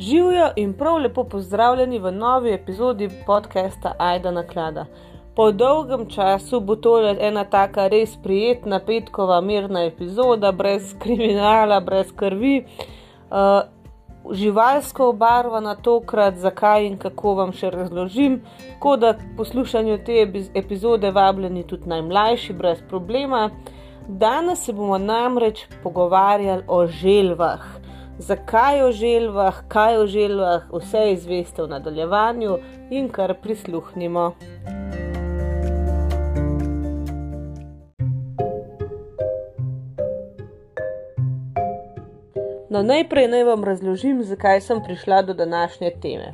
Živijo in prav lepo pozdravljeni v novi epizodi podcasta Aida na klada. Po dolgem času bo to ena taka res prijetna petkova mirna epizoda, brez kriminala, brez krvi, uh, živalsko obarvana tokrat, zakaj in kako vam še razložim. Tako da poslušanju te epizode vabljeni tudi najmlajši, brez problema. Danes se bomo namreč pogovarjali o želvah zakaj o želvah, kaj o želvah, vse izveste v nadaljevanju in kar prisluhnimo. No, najprej naj vam razložim, zakaj sem prišla do današnje teme.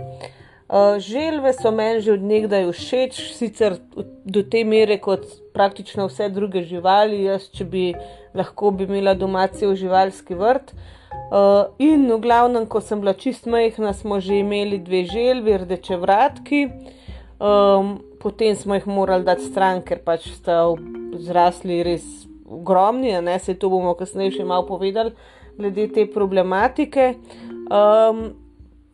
Uh, želve so meni že odnegdaj všeč, sicer do te mere kot praktično vse druge živali. Jaz, če bi lahko bi imela doma cel živalski vrt, uh, Uh, in v glavnem, ko sem bila čist majhna, smo že imeli dve želvi, rdeče vratki, um, potem smo jih morali dati stran, ker pač sta zrasli res ogromni, ne se to bomo kasneje še malo povedali, glede te problematike. Um,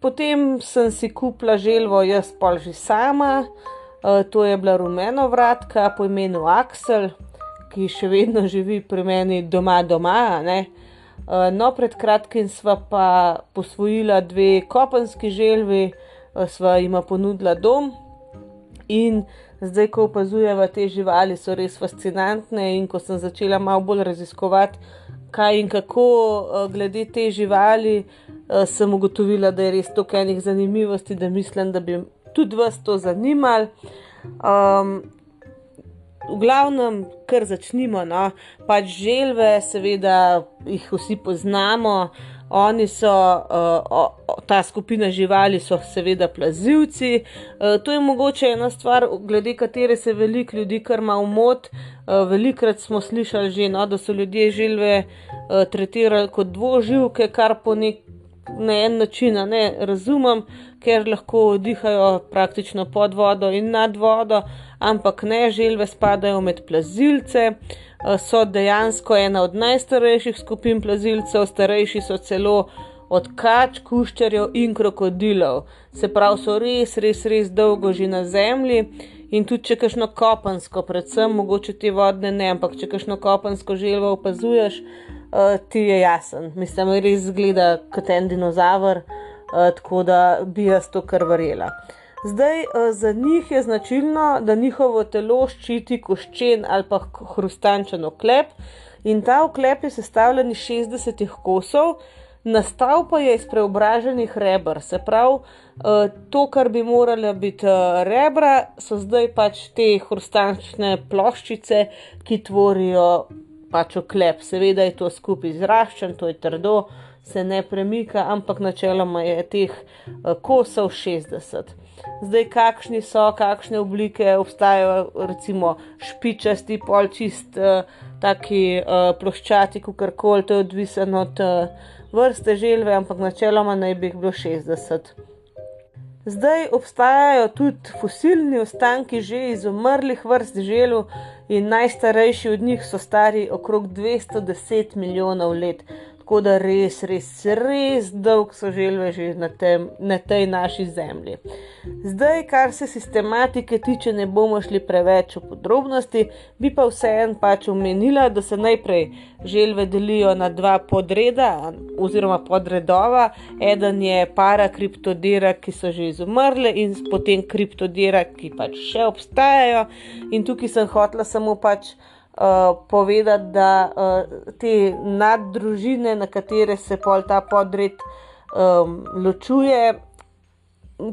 potem sem si kupila želvo, jaz pa že sama, uh, to je bila rumena vratka po imenu Aksel, ki še vedno živi pri meni doma, doma. Ne? Eh, no, pred kratkim sva pa posvojila dve kopenski želvi, eh, sva jima ponudila dom. In zdaj, ko opazujemo te živali, so res fascinantne. In ko sem začela malo bolj raziskovati, kaj in kako eh, glede te živali, sem ugotovila, da je res toliko enih zanimivosti, da mislim, da bi tudi vas to zanimalo. Um, v glavnem, kar začnimo. No? Pač želve, seveda jih vsi poznamo. Oni so, uh, ta skupina živali so seveda plazivci. Uh, to je mogoče ena stvar, glede katere se veliko ljudi kar ima umot. Uh, velikrat smo slišali že, no, da so ljudje želve uh, tretirali kot dvoživke, kar po nek na en način ne razumem, ker lahko dihajo praktično pod vodo in nad vodo, ampak ne želve spadajo med plazilce. Eh, so dejansko ena od najstarejših skupin plazilcev, starejši so celo od kač, kuščarjev in krokodilov. Se pravi, so res, res, res dolgo že na zemlji. In tudi, če kašno kopensko, predvsem mogoče te vodne ne, ampak če kašno kopensko želvo opazuješ, uh, ti je jasen. Mislim, da res zgleda kot en dinozaver, tako da bi jaz to kar verjela. Zdaj, uh, za njih je značilno, da njihovo telo ščiti koščen ali pa hrustančen oklep, in ta oklep je sestavljen iz 60 kosov. Nastal pa je iz preobraženih rebr, se pravi, to, kar bi morale biti rebra, so zdaj pač te hrustančne ploščice, ki tvorijo pač oklep. Seveda je to skupaj zraščen, to je trdo, se ne premika, ampak načeloma je teh uh, kosov 60. Zdaj, kakšni so, kakšne oblike obstajajo, recimo špičasti, polčist, uh, taki uh, ploščati, kako koli, to je odvisno od vrste želve, ampak načeloma naj bi jih bilo 60. Zdaj obstajajo tudi fosilni ostanki že izumrlih vrst želv, in najstarejši od njih so stari okrog 210 milijonov let. Tako da res, res, res dolg so želve že na, tem, na tej naši zemlji. Zdaj, kar se sistematike tiče, ne bomo šli preveč v podrobnosti, bi pa vseeno pač omenila, da se najprej želve delijo na dva podreda oziroma podredova. Eden je parakriptodera, ki so že izumrle, in potem kriptodera, ki pač še obstajajo. In tukaj sem hotla samo pač. Uh, povedati, da uh, te naddružine, na katere se pol ta podred um, ločuje,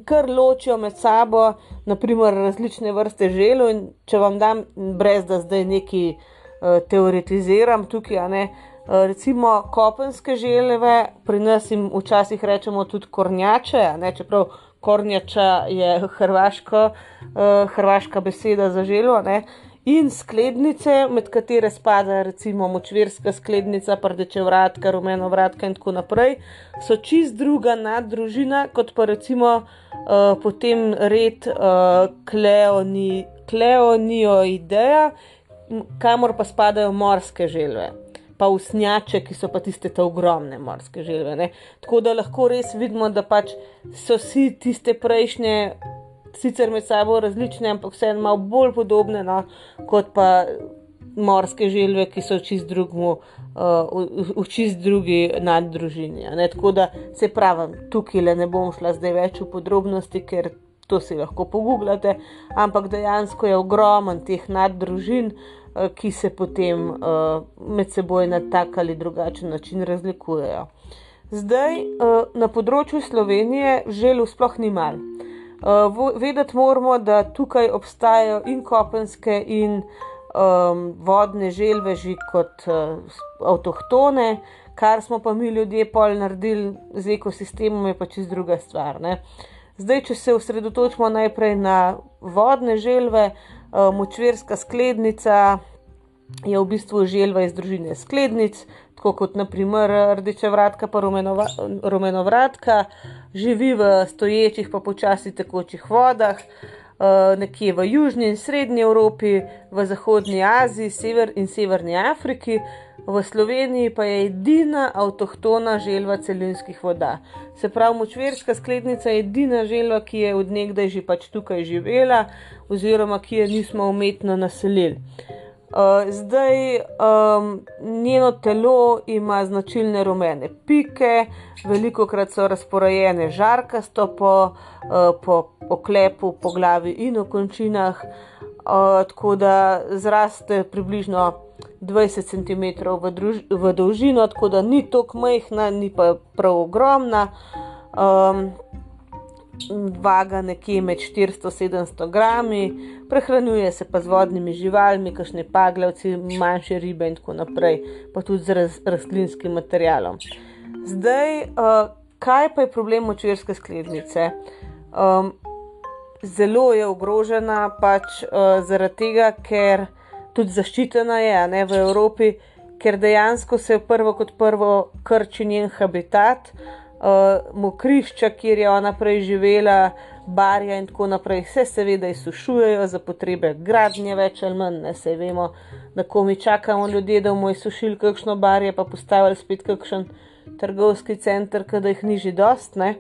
kar ločijo med sabo, naprimer različne vrste želo. In če vam dam, brez da zdaj neki uh, teoretiziram tukaj, ne, uh, recimo kopenske želeve, pri nas jim včasih rečemo tudi kornjače, ne, čeprav kornjača je hrvaško, uh, hrvaška beseda za želo. Ne, in sklednice, med katere spada recimo močvirska sklednica, prdeče vratka, rumeno vratka in tako naprej, so čist druga naddružina kot pa recimo uh, potem red uh, kleonioideja, kamor pa spadajo morske želve. pa usnjače, ki so pa tiste te ogromne morske želve. Ne. Tako da lahko res vidimo, da pač so vsi tiste prejšnje, sicer med sabo različne, ampak vseeno malo bolj podobne no, kot pa morske želve, ki so čist, drugmu, uh, v, v čist drugi naddružini. Tako da se pravi, tukaj le ne bom šla zdaj več v podrobnosti, ker to si lahko pogooglate, ampak dejansko je ogromen teh naddružin. Eh, ki se potem uh, med seboj na tak ali drugačen način razlikujejo. Zdaj, uh, na področju Slovenije želv sploh ni mal. Uh, vedeti moramo, da tukaj obstajajo in kopenske, in um, vodne želve, že kot uh, avtohtone, kar smo pa mi ljudje pol naredili z ekosistemom, je pa čez druga stvar. Ne? Zdaj, če se osredotočimo najprej na vodne želve, Eh, močvirska sklednica je v bistvu želva iz družine sklednic, tako kot naprimer rdeče vratka, pa rumeno vratka, živi v stoječih, pa počasi tekočih vodah. Eh, nekje v Južni in Srednji Evropi, v Zahodnji Aziji, Sever in Severni Afriki, v Sloveniji pa je edina avtohtona želva celinskih voda. Se pravi, močvirska sklednica je edina želva, ki je odnegdaj že pač tukaj živela, oziroma ki je nismo umetno naselili. Uh, zdaj um, njeno telo ima značilne rumene pike, veliko krat so razporejene žarkasto po, uh, po oklepu, po glavi in v končinah, uh, tako da zraste približno 20 cm v, druž, v dolžino, tako da ni tako majhna, ni pa prav ogromna. Um, vaga nekje med 400-700 grami, prehranjuje se pa z vodnimi živalmi, kakšne paglavci, manjše ribe in tako naprej, pa tudi z raz, rastlinskim materialom. Zdaj, uh, kaj pa je problem močvirske sklednice? Um, zelo je ogrožena, pač uh, zaradi tega, ker tudi zaščitena je, ne v Evropi, ker dejansko se prvo kot prvo krči njen habitat uh, mokrišča, kjer je ona prej živela, barja in tako naprej, vse seveda izsušujejo za potrebe gradnje, več ali manj, ne se vemo, da ko mi čakamo ljudje, da bomo izsušili kakšno barje, pa postavili spet kakšen trgovski center, ki da jih ni že dost. Ne.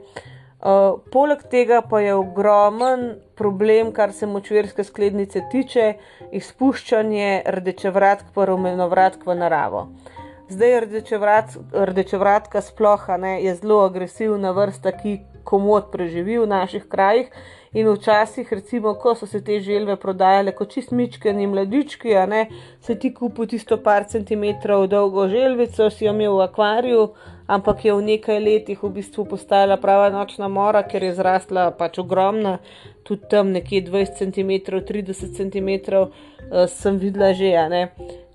Uh, poleg tega pa je ogromen problem, kar se močvirske sklednice tiče, izpuščanje rdečevratk, pa rumenovratk v naravo. Zdaj rdečevrat, rdečevratka sploh ne, je zelo agresivna vrsta, ki komod preživi v naših krajih. In včasih, recimo, ko so se te želve prodajale kot čistmičkani mladički, a ne se ti kupi tisto par centimetrov dolgo želvico, si jo imel v akvariju, ampak je v nekaj letih v bistvu postala prava nočna mora, ker je zrasla pač ogromna, tudi tam nekje 20 cm, 30 cm, uh, sem videla že.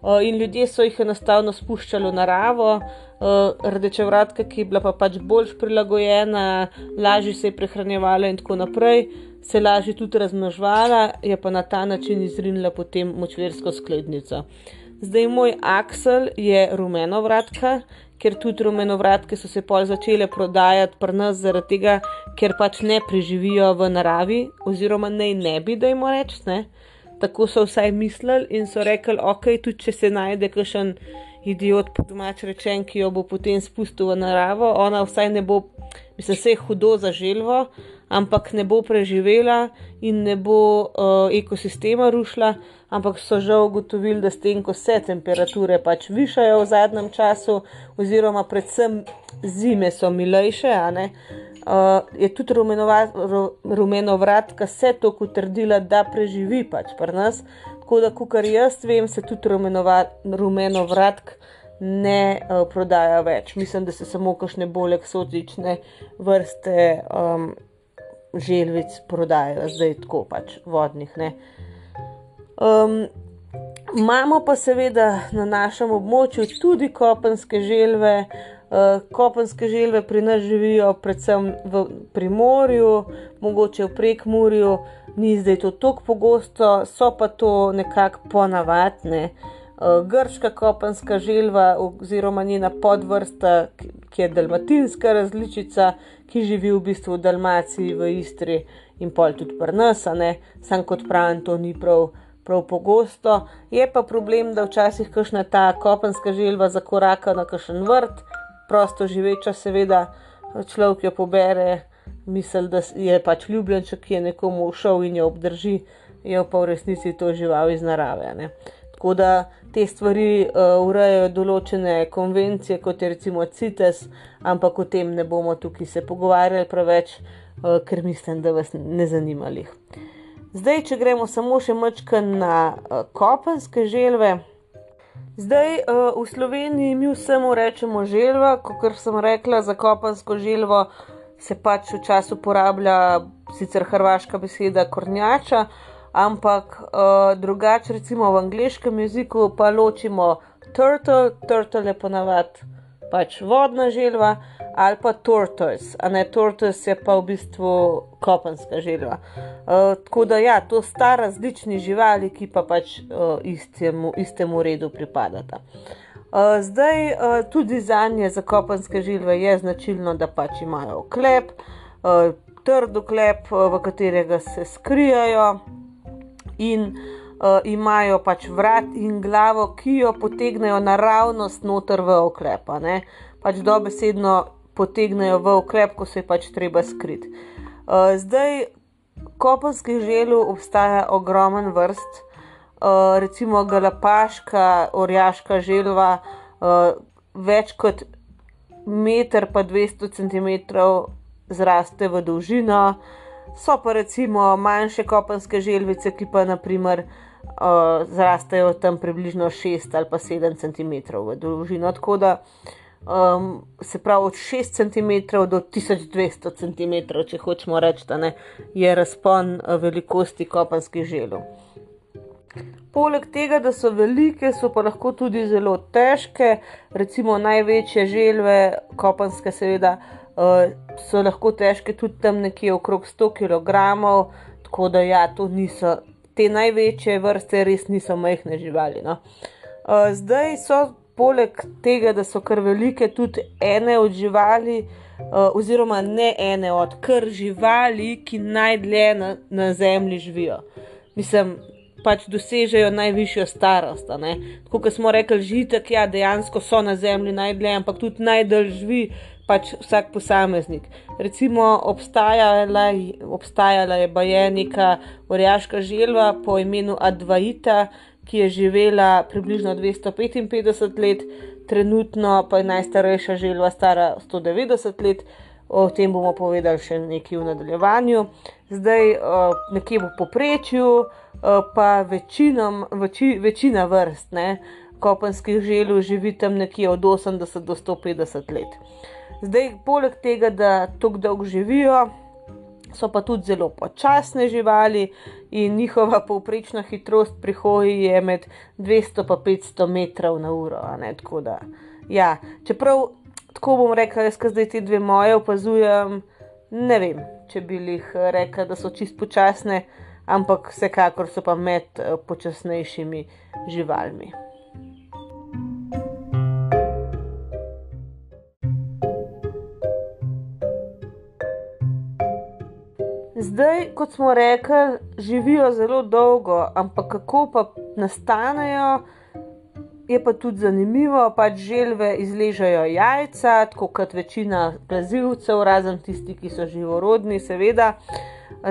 Uh, in ljudje so jih enostavno spuščali v naravo, uh, rdeče vratka, ki je bila pa pač bolj prilagojena, lažje se je prehranjevala in tako naprej, se lažje tudi razmnožvala, je pa na ta način izrinila potem močvirsko sklednico. Zdaj moj aksel je rumeno vratka, ker tudi rumeno vratke so se pol začele prodajati pri nas zaradi tega, ker pač ne preživijo v naravi, oziroma naj ne bi, da jim rečem tako so vsaj mislili in so rekli, ok, tudi če se najde kakšen idiot, po domač rečen, ki jo bo potem spustil v naravo, ona vsaj ne bo, mislim, se je hudo zaželvo, ampak ne bo preživela in ne bo uh, ekosistema rušila, ampak so žal ugotovili, da s tem, ko se temperature pač višajo v zadnjem času, oziroma predvsem zime so milejše, ne. Uh, je tudi rumeno vratka se to utrdila, da preživi pač pri nas. Tako da, kar jaz vem, se tudi rumeno vratk ne uh, prodaja več. Mislim, da se samo kakšne bolj eksotične vrste um, želvic prodajajo, zdaj tako pač vodnih. Um, imamo pa seveda na našem območju tudi kopenske želve. Eh, kopenske želve pri nas živijo predvsem v primorju, mogoče v prekmurju, ni zdaj to tako pogosto, so pa to nekako ponavadne. Eh, grška kopenska želva, oziroma njena podvrsta, ki je dalmatinska različica, ki živi v bistvu v Dalmaciji, v Istri in pol tudi pri nas, sam kot pravim, to ni prav prav pogosto. Je pa problem, da včasih kašna ta kopenska želva zakoraka na kakšen vrt, prosto živeča, seveda, človek jo pobere, misli, da je pač ljubljenček, ki je nekomu všel in jo obdrži, je pa v resnici to žival iz narave. Ne. Tako da te stvari uh, urejajo določene konvencije, kot je recimo CITES, ampak o tem ne bomo tukaj se pogovarjali preveč, uh, ker mislim, da vas ne zanimali. Zdaj, če gremo samo še mačka na uh, kopenske želve. Zdaj uh, v Sloveniji mi vsemu rečemo želva, kot sem rekla, za kopensko želvo se pač včasih uporablja sicer hrvaška beseda kornjača, ampak uh, drugače, recimo v angliškem jeziku, pa ločimo turtle, turtle je ponavadi pač vodna želva, ali pa tortoise, a ne tortoise je pa v bistvu kopenska želva. Uh, tako da ja, to sta različni živali, ki pa pač uh, istemu, istemu redu pripadata. Uh, zdaj, uh, tudi za nje, za kopenske žilve, je značilno, da pač imajo klep, uh, trdo klep, uh, v katerega se skrijajo, in uh, imajo pač vrat in glavo, ki jo potegnejo naravnost noter v oklep. Pač dobesedno potegnejo v oklep, ko se je pač treba skriti. Uh, zdaj, kopenskih želv obstaja ogromen vrst, uh, recimo galapaška, orjaška želva, uh, več kot meter pa 200 cm zraste v dolžino. So pa recimo manjše kopenske želvice, ki pa naprimer uh, zrastejo tam približno 6 ali pa 7 cm v dolžino. Tako da um, se pravi od 6 cm do 1200 cm, če hočemo reči, da ne, je razpon velikosti kopenskih želv. Poleg tega, da so velike, so pa lahko tudi zelo težke, recimo največje želve, kopenske, seveda. Eh, so lahko težke tudi tam nekje okrog 100 kg, tako da ja, to niso te največje vrste, res niso majhne živali. No. Uh, zdaj so poleg tega, da so kar velike, tudi ene od živali, uh, oziroma ne ene od kar živali, ki najdlje na, na zemlji živijo. Mislim, pač dosežejo najvišjo starost. Tako kot smo rekli, žitek, ja, dejansko so na zemlji najdlje, ampak tudi najdalj živi pač vsak posameznik. Recimo obstajala, obstajala je bajenika orjaška želva po imenu Advaita, ki je živela približno 255 let, trenutno pa je najstarejša želva stara 190 let. O tem bomo povedali še nekaj v nadaljevanju. Zdaj, nekje v poprečju, pa večinom, veči, večina vrst ne, kopenskih želv živi tam nekje od 80 do 150 let. Zdaj, poleg tega, da tako dolgo živijo, so pa tudi zelo počasne živali in njihova povprečna hitrost pri hoji je med 200 in 500 metrov na uro. Da, ja, čeprav tako bom rekel, jaz, ki zdaj te dve moje opazujem, ne vem, če bi jih rekel, da so čist počasne, ampak vsekakor so pa med eh, počasnejšimi živalmi. Zdaj, kot smo rekli, živijo zelo dolgo, ampak kako pa nastanejo, je pa tudi zanimivo. Pač želve izležajo jajca, tako kot večina plazilcev, razen tisti, ki so živorodni, seveda.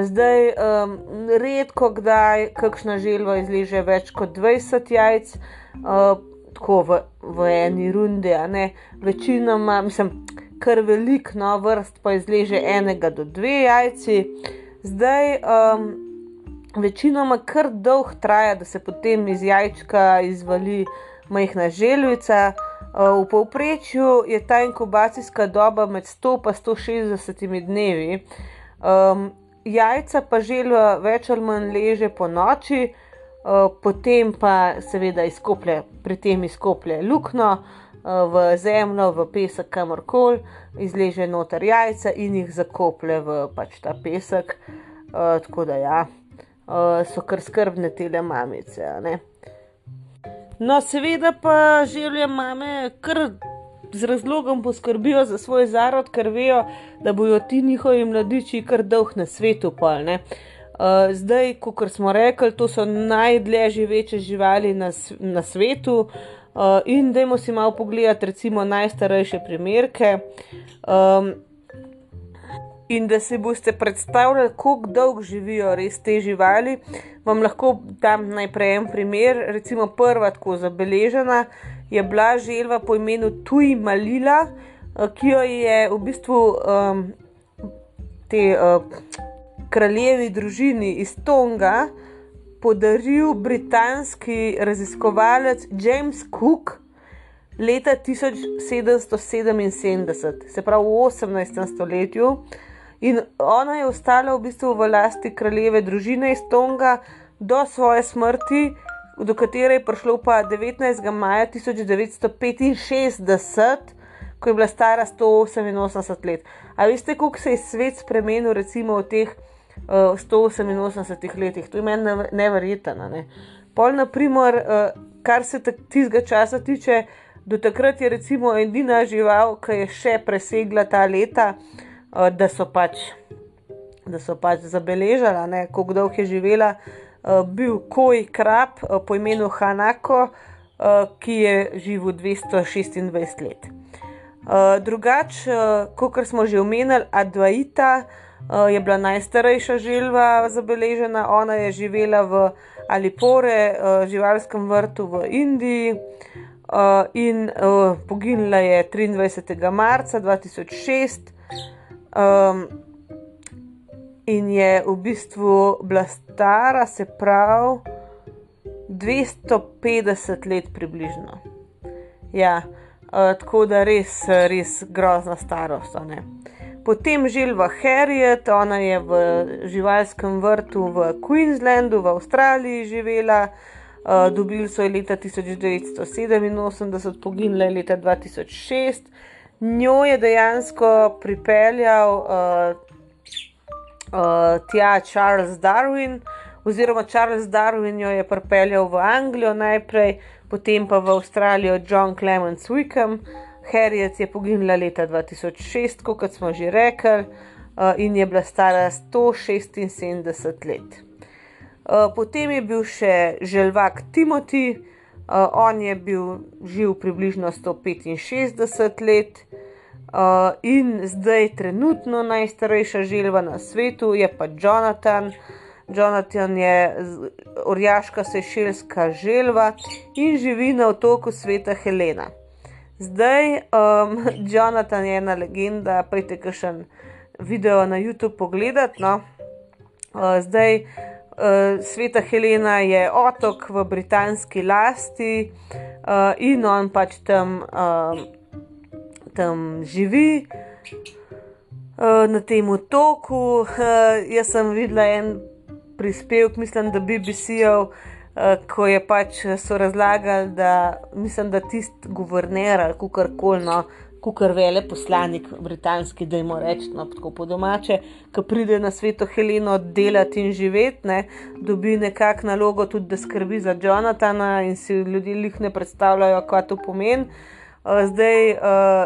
Zdaj, um, redko kdaj kakšna želva izleže več kot 20 jajc, uh, tako v, v eni rundi, a ne večinoma, mislim, kar velik no vrst pa izleže enega do dve jajci. Zdaj, um, večinoma kar dolgo traja, da se potem iz jajčka izvali majhna želvica. Uh, v povprečju je ta inkubacijska doba med 100 in 160 dnevi. Um, jajca pa želva več ali manj leže po noči, uh, potem pa seveda izkoplje, pri tem izkoplje luknjo. Uh, v zemljo, v pesek, kamorkoli, izleže noter jajca in jih zakoplje v pač ta pesek. Uh, tako da ja, uh, so kar skrbne tele mamice. No, seveda pa želijo mame kar z razlogom poskrbijo za svoj zarod, ker vejo, da bojo ti njihovi mladiči kar dolg na svetu. Pol, Uh, zdaj, kot smo rekli, to so najdlje živeče živali na, na svetu. Uh, in dajmo si malo pogledati, recimo, najstarejše primerke. Um, in da si boste predstavljali, kako dolgo živijo res te živali, vam lahko dam najprej en primer. Recimo, prva tako zabeležena je bila želva po imenu Tuj Malila, uh, ki jo je v bistvu um, te. Uh, kraljevi družini iz Tonga podaril britanski raziskovalec James Cook leta 1777, se pravi v 18. stoletju. In ona je ostala v bistvu v lasti kraljeve družine iz Tonga do svoje smrti, do katere je prišlo pa 19. maja 1965, ko je bila stara 188 let. A veste, koliko se je svet spremenil, recimo v teh 188 letih, to je meni nevrjetno. Ne. Pol, naprimer, uh, kar se tistega časa tiče, do takrat je recimo edina žival, ki je še presegla ta leta, uh, da so pač, da so pač zabeležala, kako dolgo je živela, uh, bil koj krab uh, po imenu Hanako, uh, ki je živel 226 let. Uh, drugače, uh, kot smo že omenili, Advaita. Eh, je bila najstarejša želva zabeležena. Ona je živela v Alipore, uh, živalskem vrtu v Indiji uh, in uh, poginila je 23. marca 2006. Um, in je v bistvu bila stara, se pravi, 250 let približno. Ja, uh, tako da res, res grozna starost. Potem želva Harriet, ona je v živalskem vrtu v Queenslandu, v Avstraliji živela, uh, dobili so jo leta 1987, poginila je leta 2006. Njo je dejansko pripeljal uh, uh, tja Charles Darwin, oziroma Charles Darwin jo je pripeljal v Anglijo najprej, potem pa v Avstralijo John Clemens Wickham. Harriet je poginila leta 2006, kot smo že rekli, uh, in je bila stara 176 let. Uh, potem je bil še želvak Timothy, uh, on je bil živ približno 165 let. Uh, in zdaj, trenutno najstarejša želva na svetu je pa Jonathan. Jonathan je orjaška sešilska želva in živi na otoku sveta Helena. Zdaj, um, Jonathan je ena legenda, pejte kakšen video na YouTube pogledati. No. Uh, zdaj, uh, Sveta Helena je otok v britanski lasti uh, in on pač tam, uh, tam živi. Uh, na tem otoku uh, jaz sem videla en prispevek, mislim, da BBC-ov, Eh, ko je pač so razlagali, da mislim, da tisti guverner ali kar koli, no, kar vele poslanik britanski, da jim reče, no, tako po domače, ki pride na sveto Heleno delati in živeti, ne, dobi nekakšno nalogo tudi, da skrbi za Jonathana in si ljudje jih ne predstavljajo, kaj to pomeni. Uh, zdaj,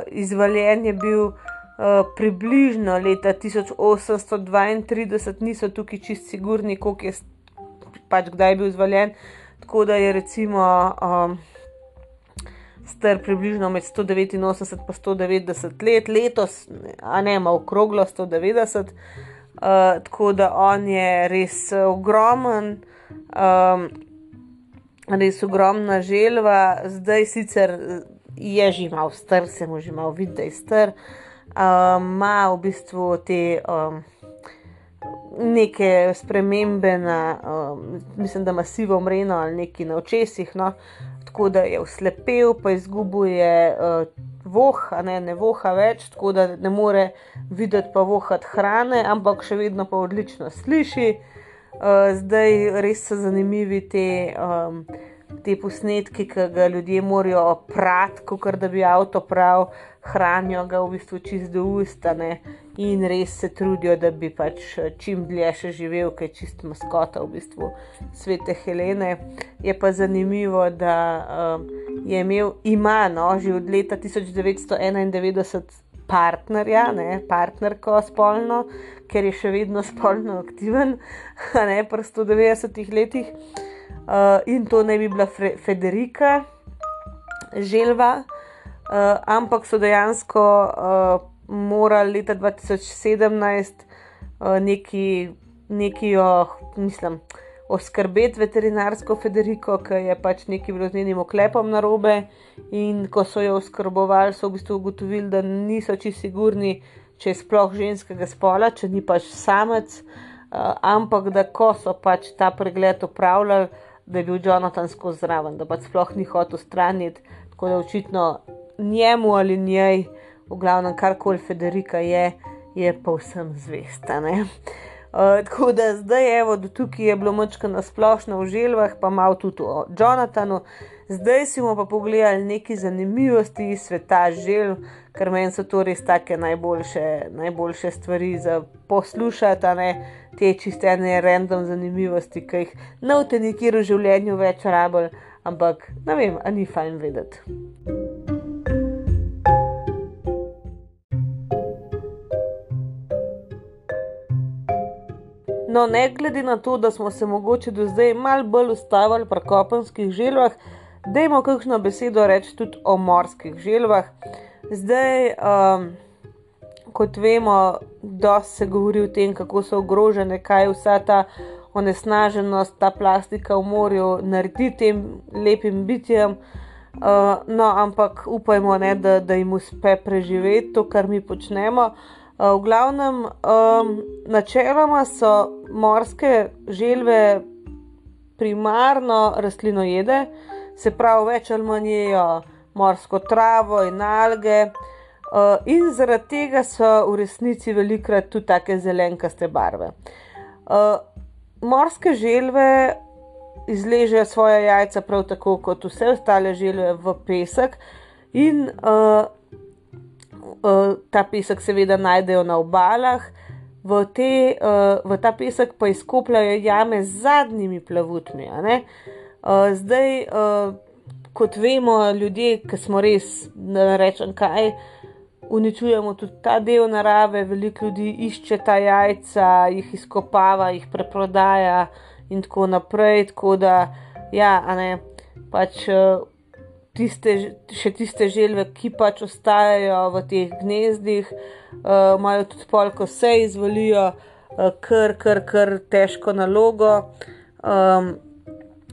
izvaljen je bil uh, približno leta 1832, niso tukaj čist sigurni, koliko je pač kdaj je bil izvaljen. Tako da je recimo um, star približno med 189 in 190 let, letos, a ne ima okroglo 190. Uh, tako da on je res ogromen, um, res ogromna želva, zdaj sicer je že malo star, se mu že malo vidi, da je star. Ima um, v bistvu te um, neke spremembe na, um, mislim, da masivo mreno ali neki na očesih, no, tako da je uslepel, pa izgubuje uh, voh, a ne, ne voha več, tako da ne more videti pa vohat hrane, ampak še vedno pa odlično sliši. Uh, zdaj res so zanimivi te. Um, te posnetke, ki ga ljudje morajo oprati, kot da bi avto prav, hranijo ga v bistvu čist do ustane in res se trudijo, da bi pač čim dlje še živel, kaj čist maskota v bistvu svete Helene. Je pa zanimivo, da um, je imel imano že od leta 1991 partnerja, ne, partnerko spolno, ker je še vedno spolno aktiven, ne pa 190 letih. Uh, in to ne bi bila Fre Federika Želva, uh, ampak so dejansko uh, morali leta 2017 uh, neki, neki oh, mislim, oskrbeti veterinarsko Federiko, ki je pač nekaj bilo z njenim oklepom na robe. In ko so jo oskrbovali, so v bistvu ugotovili, da niso čisto sigurni, če je sploh ženskega spola, če ni pač samec, uh, ampak da ko so pač ta pregled upravljali, da je bil Jonathan skozi zraven, da pač sploh ni hotel straniti, tako da očitno njemu ali njej, v glavnem karkoli Federika je, je povsem zvesta. Uh, tako da zdaj, evo, do tukaj je bilo močka na splošno v želvah, pa malo tudi o Jonathanu. Zdaj si bomo pa pogledali nekaj zanimivosti iz sveta želv, ker meni so to res take najboljše, najboljše stvari za poslušati, ne te čiste ne random zanimivosti, ki jih naučite nikjer v življenju več rabel, ampak ne vem, a ni fajn vedeti. No, ne glede na to, da smo se mogoče do zdaj malo bolj ustavili pri kopenskih želvah, Dajmo kakšno besedo reči tudi o morskih želvah. Zdaj, um, kot vemo, da se govori o tem, kako so ogrožene, kaj vsa ta onesnaženost, ta plastika v morju naredi tem lepim bitjem. Uh, no, ampak upajmo, ne, da, da jim uspe preživeti to, kar mi počnemo. Uh, v glavnem, um, načeloma so morske želve primarno rastlinojede, se pravi, več ali manj jejo morsko travo in alge. Uh, in zaradi tega so v resnici velikrat tudi tako zelenkaste barve. Uh, morske želve izležejo svoje jajca prav tako kot vse ostale želve v pesek, in uh, ta pesek seveda najdejo na obalah, v, te, uh, v ta pesek pa izkopljajo jame z zadnjimi plavutmi. Uh, zdaj, kot vemo, ljudje, ki smo res, ne rečem kaj, uničujemo tudi ta del narave, veliko ljudi išče ta jajca, jih izkopava, jih preprodaja in tako naprej. Tako da, ja, ne, pač. Tiste, še tiste želve, ki pač ostajajo v teh gnezdih, uh, imajo tudi pol, ko se izvolijo, uh, kar, kar, kar težko nalogo. Um,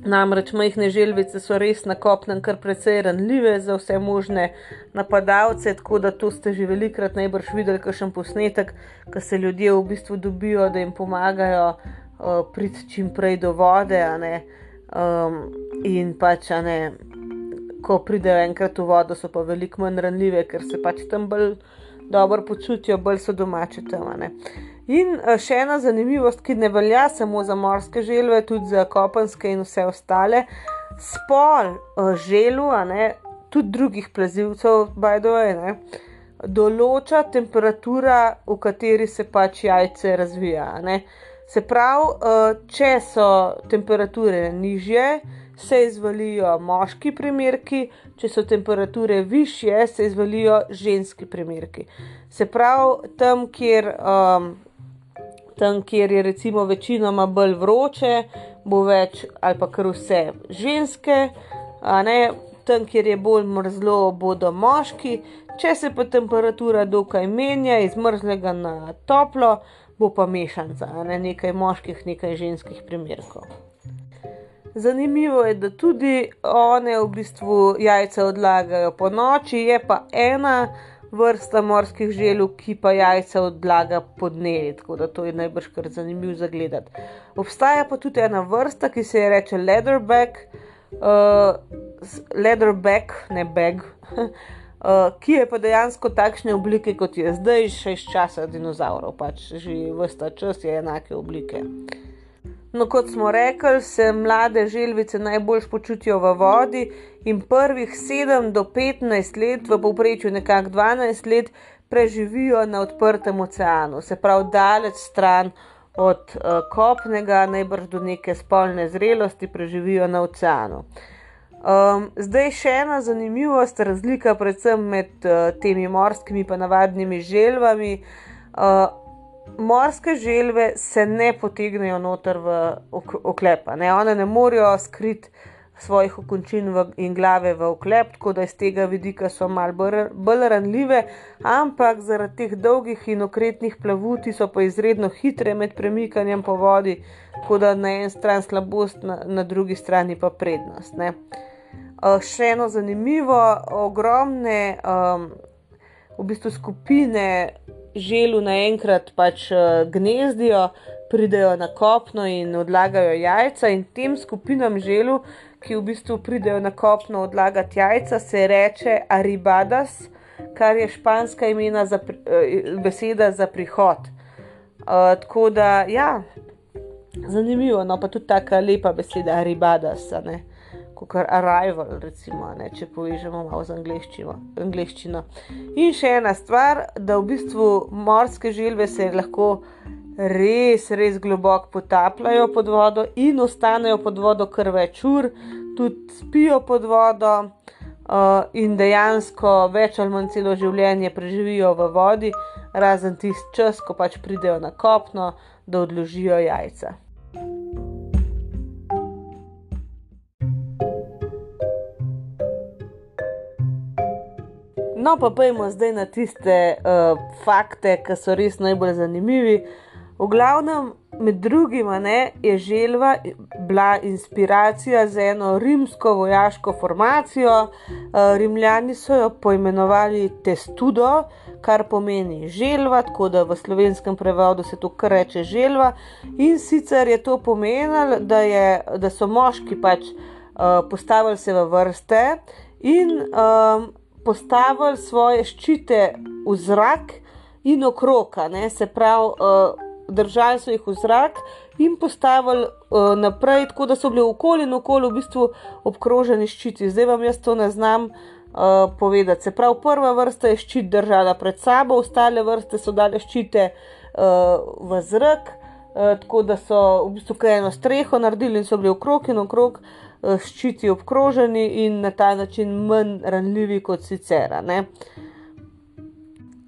Namreč majhne želvice so res na kopnem kar precej ranljive za vse možne napadalce, tako da to ste že velikrat najbrž videli, kakšen posnetek, ko se ljudje v bistvu dobijo, da jim pomagajo uh, priti čim prej do vode. Um, in pač, ne, ko pridejo enkrat v vodo, so pa veliko manj ranljive, ker se pač tam bolj dobro počutijo, bolj so domače tam. In eh, še ena zanimivost, ki ne velja samo za morske želve, tudi za kopenske in vse ostale. Spol eh, želu, ne, tudi drugih plazilcev, way, ne, določa temperatura, v kateri se pač jajce razvija. Ne. Se pravi, eh, če so temperature nižje, se izvalijo moški primerki, če so temperature više, se izvalijo ženski primerki. Se pravi, tam, kjer. Um, tam, kjer je recimo večinoma bolj vroče, bo več ali pa kar vse ženske, tam, kjer je bolj mrzlo, bodo moški. Če se pa temperatura dokaj menja iz mrzlega na toplo, bo pa mešanca, ne? nekaj moških, nekaj ženskih primerkov. Zanimivo je, da tudi one v bistvu jajce odlagajo po noči, je pa ena vrsta morskih želv, ki pa jajca odlaga pod dnevi, tako da to je najbrž kar zanimivo za gledati. Obstaja pa tudi ena vrsta, ki se je reče leatherback, uh, leatherback, ne bag. Uh, ki je pa dejansko takšne oblike, kot je zdaj, še iz časa dinozaurov, pač že vsta čas je enake oblike. No, kot smo rekli, se mlade želvice najbolj počutijo v vodi in prvih 7 do 15 let, v povprečju nekako 12 let, preživijo na odprtem oceanu, se pravi, daleč stran od uh, kopnega, najbrž do neke spolne zrelosti, preživijo na oceanu. Um, zdaj še ena zanimivost, razlika predvsem med uh, temi morskimi in navadnimi želvami. Uh, morske želve se ne potegnejo noter v oklepa, ne? one ne morejo skriti svojih okončin in glave v oklep, tako da iz tega vidika so malo bolj ranljive, ampak zaradi teh dolgih in okretnih plavuti so pa izredno hitre med premikanjem po vodi, tako da na eni strani slabost, na, na drugi strani pa prednost. Ne. Še eno zanimivo, ogromne um, v bistvu skupine želu naenkrat pač gnezdijo, pridejo na kopno in odlagajo jajca, in tem skupinam želu ki v bistvu pridejo na kopno odlagati jajca, se reče aribadas, kar je španska imena za, eh, beseda za prihod. Uh, tako da, ja, zanimivo, no pa tudi tako lepa beseda aribadas, kot arrival, recimo, ne, če povežemo malo z angliščino. In še ena stvar, da v bistvu morske želve se lahko res, res globoko potapljajo pod vodo in ostanejo pod vodo kar več ur, tudi spijo pod vodo uh, in dejansko več ali manj celo življenje preživijo v vodi, razen tisti čas, ko pač pridejo na kopno, da odložijo jajca. No, pa pojmo zdaj na tiste uh, fakte, ki so res najbolj zanimivi. V glavnem, med drugim, ne, je želva bila inspiracija za eno rimsko vojaško formacijo. Eh, Rimljani so jo poimenovali Testudo, kar pomeni želva, tako da v slovenskem prevodu se to kar reče želva. In sicer je to pomenilo, da, je, da so moški pač uh, postavili se v vrste in um, postavili svoje ščite v zrak in okrog, se pravi. Uh, držali so jih v zrak in postavili uh, naprej, tako da so bili okoli in okoli v bistvu obkroženi ščiti. Zdaj vam jaz to ne znam uh, povedati. Se pravi, prva vrsta je ščit držala pred sabo, ostale vrste so dale ščite uh, v zrak, uh, tako da so v bistvu eno streho naredili in so bili okrog in okrog. Ščiti obkroženi in na ta način manj ranljivi kot sicer.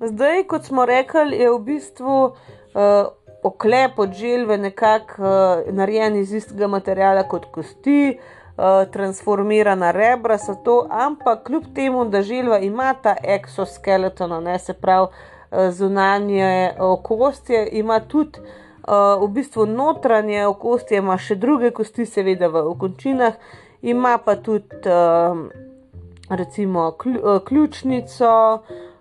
Zdaj, kot smo rekli, je v bistvu uh, oklep od želve nekako uh, narejen iz istega materiala kot kosti, uh, transformirana rebra so to, ampak kljub temu, da želva ima ta exoskeleton, ne se pravi uh, zunanje okostje, ima tudi uh, v bistvu notranje okostje, ima še druge kosti, seveda v okončinah, ima pa tudi uh, recimo ključnico.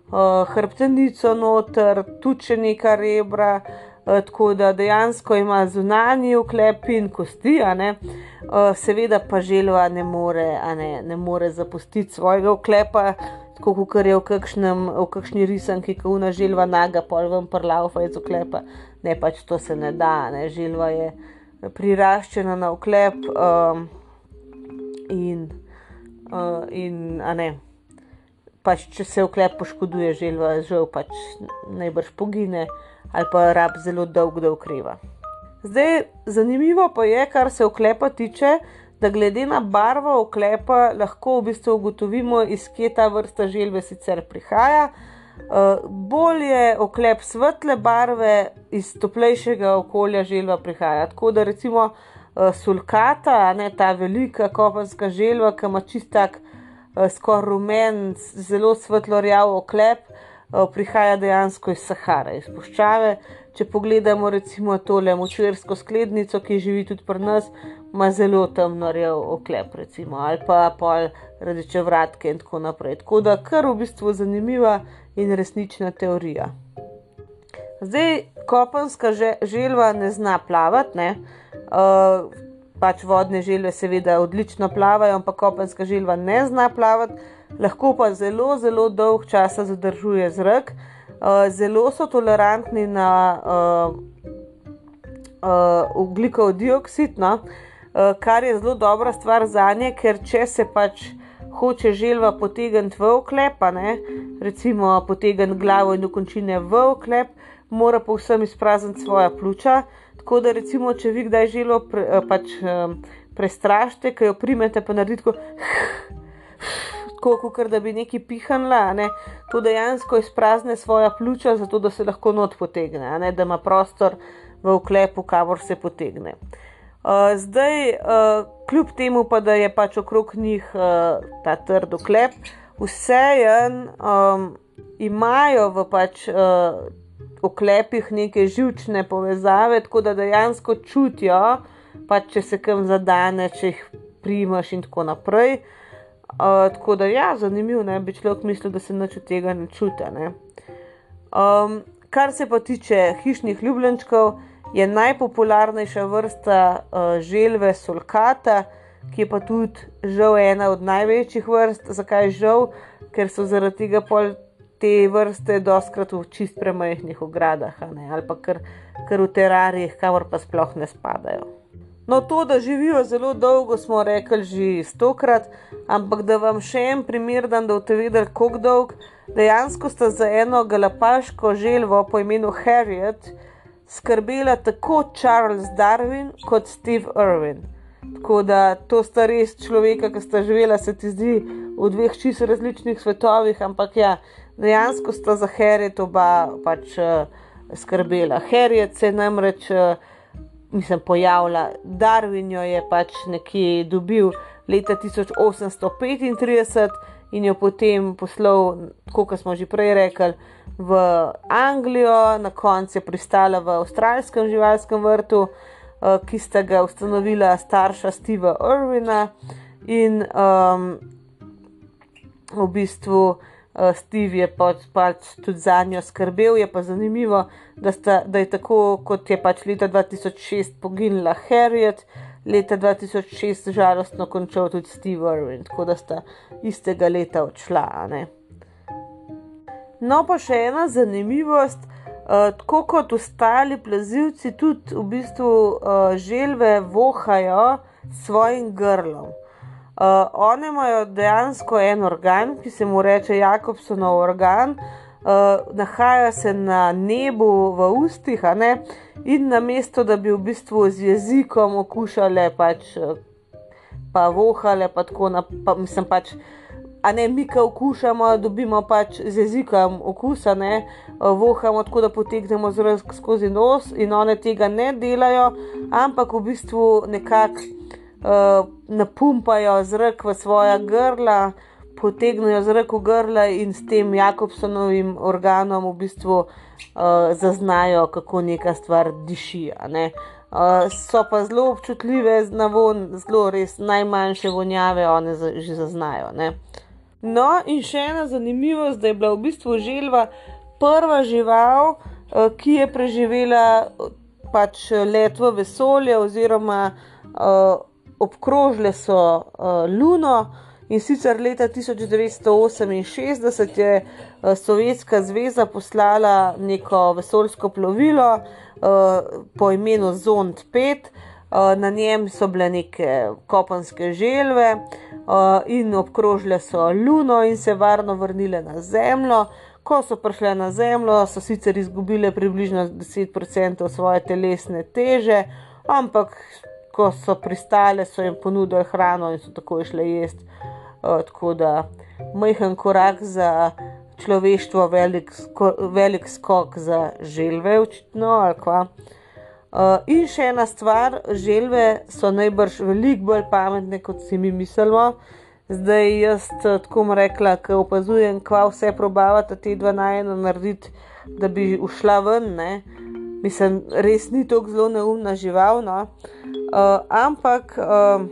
Uh, hrbtenico noter, tudi nekaj rebra, Eh, tako da dejansko ima zunanji oklep in kosti, uh, seveda pa želva ne more, ne, ne more zapustiti svojega oklepa, tako kot je v, kakšnem, v kakšni risanki, ki una želva naga, pol ven prlaufa iz oklepa. Ne, pač to se ne da, ne. želva je priraščena na oklep um, in, uh, in a ne. Pač, če se oklep poškoduje, želva žal pač najbrž pogine ali pa rab zelo dolg, da ukreva. Zdaj, zanimivo pa je, kar se oklepa tiče, da glede na barvo oklepa lahko v bistvu ugotovimo, iz kje ta vrsta želve sicer prihaja. Uh, bolj je oklep svetle barve, iz toplejšega okolja želva prihaja. Tako da recimo uh, sulkata, ne ta velika kopenska želva, ki ima čistak, uh, skoraj rumen, zelo svetlo rjav oklep, uh, Eh, prihaja dejansko iz Sahare, iz puščave. Če pogledamo recimo tole močvirsko sklednico, ki živi tudi pri nas, ima zelo temno rjev oklep, recimo, ali pa pol rdeče vratke in tako naprej. Tako da kar v bistvu zanimiva in resnična teorija. Zdaj, kopenska želva ne zna plavati, ne. Uh, pač vodne želve seveda odlično plavajo, ampak kopenska želva ne zna plavati lahko pa zelo, zelo dolg čas zadržuje zrak, uh, zelo so tolerantni na uh, uh, ugljikov dioksid, no? uh, kar je zelo dobra stvar za nje, ker če se pač hoče želva potegniti v oklepa, ne? recimo potegniti glavo in dokončine v oklep, mora povsem izprazniti svoja pljuča. Tako da, recimo, če vi kdaj želo pre, pač, prestrašite, ki jo primete, pa naredite tako, tako kot da bi neki pihanla. Ne? To dejansko izprazne svoja pljuča, zato da se lahko not potegne, ne? da ima prostor v oklepu, kamor se potegne. Uh, zdaj, uh, kljub temu, pa, da je pač okrog njih uh, ta trd oklep, vse en um, imajo v pač. Uh, oklepih neke živčne povezave, tako da dejansko čutijo, pa če se kam zadane, če jih primaš in tako naprej. Uh, tako da je ja, zanimivo, da bi človek mislil, da se nič od tega ne čuti. Um, kar se pa tiče hišnih ljubljenčkov, je najpopularnejša vrsta uh, želve solkata, ki je pa tudi žal ena od največjih vrst. Zakaj žal? Ker so zaradi tega pol te vrste doskrat v čist premajhnih ogradah ali pa kar, kar v terarijih, kamor pa sploh ne spadajo. No, to, da živijo zelo dolgo, smo rekli že stokrat, ampak da vam še en primer dam, da boste videli, kako dolg. Dejansko sta za eno galapaško želvo po imenu Harriet skrbela tako Charles Darwin kot Steve Irwin. Tako da to sta res človeka, ki sta živela, se ti zdi v dveh čisto različnih svetovih, ampak ja, dejansko sta za Harriet oba pač uh, skrbela. Harriet se je namreč, uh, mislim, pojavila, Darwin jo je pač nekje dobil leta 1835 in jo potem poslal, kot smo že prej rekli, v Anglijo, na koncu je pristala v avstralskem živalskem vrtu. Uh, ki sta ga ustanovila starša Steva Irwina, in um, v bistvu uh, uh, Steve je pač, pač tudi za njo skrbel. Je pa zanimivo, da, sta, da je tako, kot je pač leta 2006 poginila Harriet, leta 2006 žalostno končal tudi Steve Irwin, tako da sta istega leta odšla. Ne? No, pa še ena zanimivost. Uh, tako kot ostali plazilci, tudi v bistvu uh, želve vohajo svojim grlom. Uh, one imajo dejansko en organ, ki se mu reče Jakobsonov organ, uh, nahaja se na nebu, v ustih, in na mesto, da bi v bistvu z jezikom okušale, pač, pa vohale, pa tako naprej, mislim pač. A ne mi, ki okušamo, dobimo pač z jezikom okusa, ne vohamo tako, da potegnemo zrak skozi nos, in one tega ne delajo, ampak v bistvu nekako uh, napumpajo zrak v svoja grla, potegnejo zrak v grla in s tem Jakobsonovim organom v bistvu uh, zaznajo, kako neka stvar diši. Ne? Uh, so pa zelo občutljive na von, zelo res najmanjše vonjave, one za, že zaznajo. Ne? No, in še ena zanimivost, da je bila v bistvu želva prva žival, uh, ki je preživela pač let v vesolje, oziroma uh, obkrožile so uh, Luno in sicer leta 1968 je uh, Sovjetska zveza poslala neko vesoljsko plovilo uh, po imenu Zond 5. Uh, na njem so bile neke kopenske želve in obkrožile so Luno in se varno vrnile na Zemljo. Ko so prišle na Zemljo, so sicer izgubile približno 10% svoje telesne teže, ampak ko so pristale, so jim ponudili hrano in so tako išle jesti. Tako da majhen korak za človeštvo, velik, sko, velik skok za želve, očitno ali kva. Uh, in še ena stvar, želve so najbrž veliko bolj pametne, kot si mi mislimo. Zdaj jaz tako mu rekla, ko opazujem, kva vse probavate te dva najeno narediti, da bi ušla ven. Ne? Mislim, res ni tako zelo neumna žival. No? Uh, ampak uh,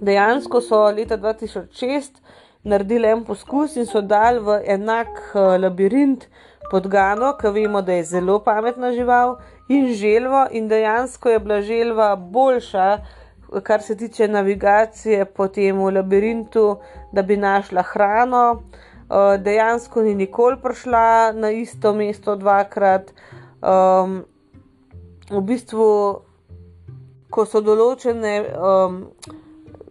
dejansko so leta 2006 naredili en poskus in so dali v enak uh, labirint podgano, ki vemo, da je zelo pametna žival, in želvo, in dejansko je bila želva boljša, kar se tiče navigacije po tem labirintu, da bi našla hrano. Uh, dejansko ni nikoli prišla na isto mesto dvakrat. Um, v bistvu ko so določene um,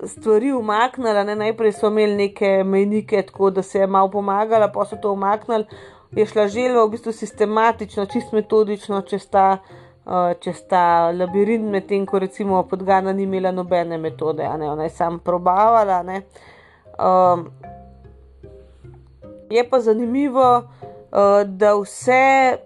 stvari umaknili, ne, najprej so imeli neke mejnike, tako da se je malo pomagala, pa so to umaknili, je šla želva v bistvu sistematično, čist metodično čez ta uh, čez ta labirint, medtem ko recimo podgana ni imela nobene metode, ne, ona je sam probavala. Um, je pa zanimivo, uh, da vse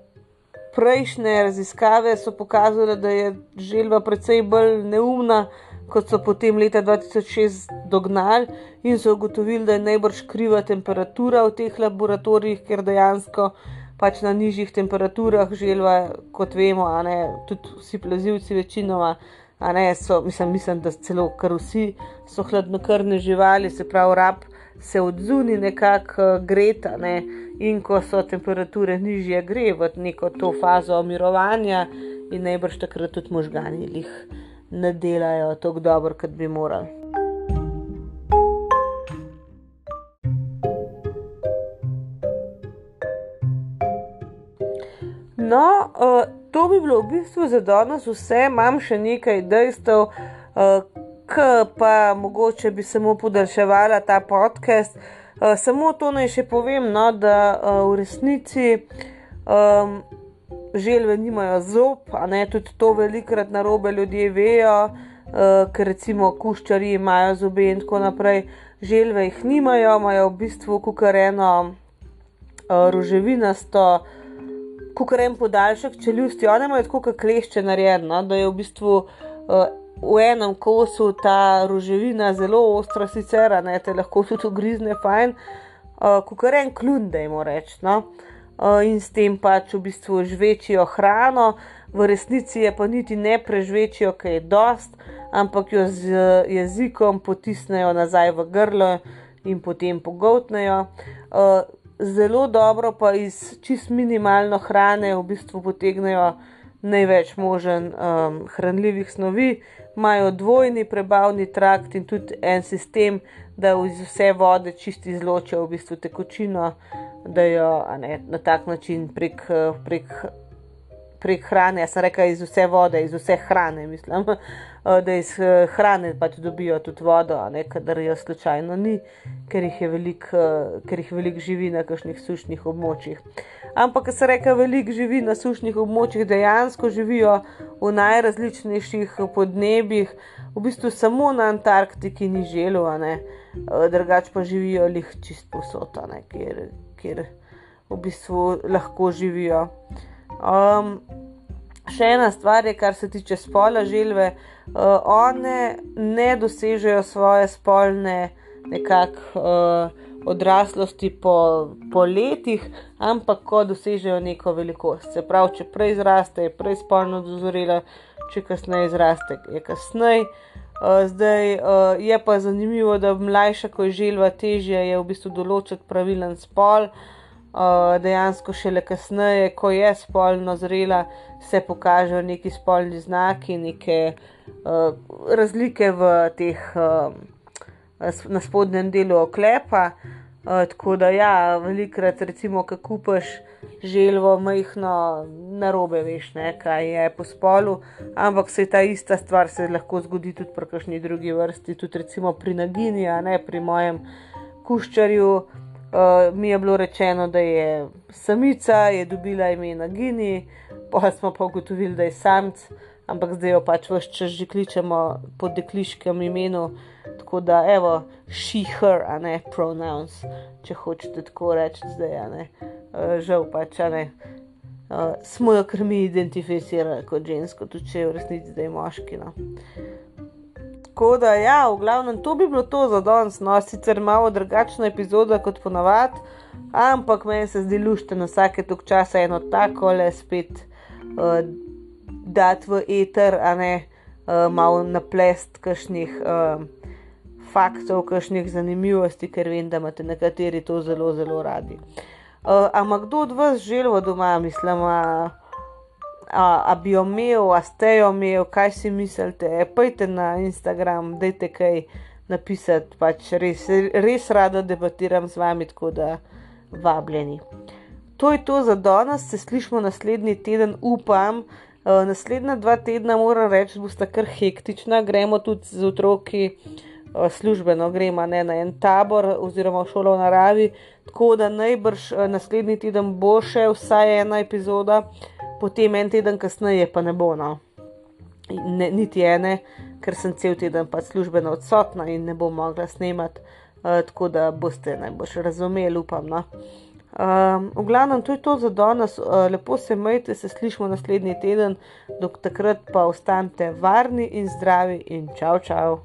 prejšnje raziskave so pokazale, da je želva precej bolj neumna, kot so potem leta 2006 dognali in so ugotovili, da je najbrž kriva temperatura v teh laboratorijih, ker dejansko pač na nižjih temperaturah želva, kot vemo, ne, tudi vsi plazivci večinoma. Ne, so, mislim, mislim, da celo kar vsi so hladnokrvne živali, se pravi, rab se odzuni nekako uh, greta, ne, in ko so temperature nižje, gre v neko to fazo mirovanja, in najbrž takrat tudi možgani jih ne delajo tako dobro, kot bi morali. No, uh, to bi bilo v bistvu za danes vse, imam še nekaj dejstev, uh, ki pa mogoče bi samo podaljševala ta podcast. Uh, samo to naj še povem, no, da uh, v resnici um, želve nimajo zob, a ne tudi to velikrat na robe ljudje vejo, uh, ker recimo kuščari imajo zobe in tako naprej. Želve jih nimajo, imajo v bistvu kukareno uh, roževinasto kot en podaljšek čeljusti, one imajo tako klešče narejeno, da je v bistvu uh, v enem kosu ta roževina zelo ostra, sicer ne te lahko tudi ugrizne, fajn, uh, kot en klund, da jim rečem. No? Uh, in s tem pač v bistvu žvečijo hrano, v resnici je pa niti ne prežvečijo, kaj je dost, ampak jo z jezikom potisnejo nazaj v grlo in potem pogotnejo. Uh, zelo dobro pa iz čist minimalno hrane v bistvu potegnejo največ možen um, hranljivih snovi, imajo dvojni prebavni trakt in tudi en sistem, da iz vse vode čisti izločijo v bistvu tekočino, da jo ne, na tak način prek. prek Prek hrane, jaz sem rekel, iz vse vode, iz vse hrane, mislim. Eh, da iz eh, hrane pač dobijo tudi vodo, ne kadar jo slučajno ni, ker jih je veliko eh, velik živi na kakšnih sušnih območjih. Ampak, ker se reka, veliko živi na sušnih območjih, dejansko živijo v najrazličnejših podnebjih, v bistvu samo na Antarktiki ni želo, drugače pa živijo jih čist posod, kjer, kjer v bistvu lahko živijo. Um, še ena stvar je, kar se tiče spola želve. Uh, one ne dosežejo svoje spolne nekakšne uh, odraslosti po, po letih, ampak ko dosežejo neko velikost. Se pravi, če prej zraste, je prej spolno dozorela, če kasneje zraste, je kasneje. Uh, zdaj uh, je pa zanimivo, da mlajša, ko je želva težja, je v bistvu določiti pravilen spol. Uh, dejansko šele kasneje, ko je spolno zrela, se pokažejo neki spolni znaki, neke uh, razlike v teh uh, na spodnjem delu oklepa. Uh, tako da, ja, velikrat, recimo, ko kupaš želvo, majhno, na robe, veš, ne, kaj je po spolu, ampak se ta ista stvar se lahko zgodi tudi pri kakšni drugi vrsti, tudi recimo pri nagini, a ne pri mojem kuščarju. Uh, mi je bilo rečeno, da je samica, je dobila ime na Gini, pa smo pa ugotovili, da je samc, ampak zdaj jo pač vse čas že kličemo po dekliškem imenu. Tako da, evo, she, her, a ne pronouns, če hočete tako reči, zdaj, a ne. Uh, žal pač, a ne. Uh, smo jo kar mi identificirali kot žensko, tudi če je v resnici zdaj moški. No. Tako da, ja, v glavnem, to bi bilo to za danes, no, sicer malo drugačna epizoda kot ponavadi, ampak meni se zdi luštno vsake tok časa eno tako le spet uh, dati v eter, a ne uh, malo naplest kakšnih uh, faktov, kakšnih zanimivosti, ker vem, da imate nekateri to zelo, zelo radi. Uh, ampak kdo od vas želvo doma, mislim, uh, a, a bi imel, a ste jo imel, kaj si mislite. E, Pejte na Instagram, dajte kaj napisati, pač res, res rada debatiram z vami, tako da vabljeni. To je to za danes, se slišmo naslednji teden, upam. Uh, naslednja dva tedna, moram reči, bosta kar hektična, gremo tudi z otroki uh, službeno, gremo ne, na en tabor oziroma v šolo v naravi. Tako da najbrž uh, naslednji teden bo še vsaj ena epizoda, potem en teden kasneje pa ne bo. No. Ne, niti ene, ker sem cel teden pač službeno odsotna in ne bom mogla snemati, uh, tako da boste najbolj razumeli, upam. No. Um, v glavnem, to je to za danes, uh, lepo se majte, se slišmo naslednji teden, do takrat pa ostanite varni in zdravi in čau, čau.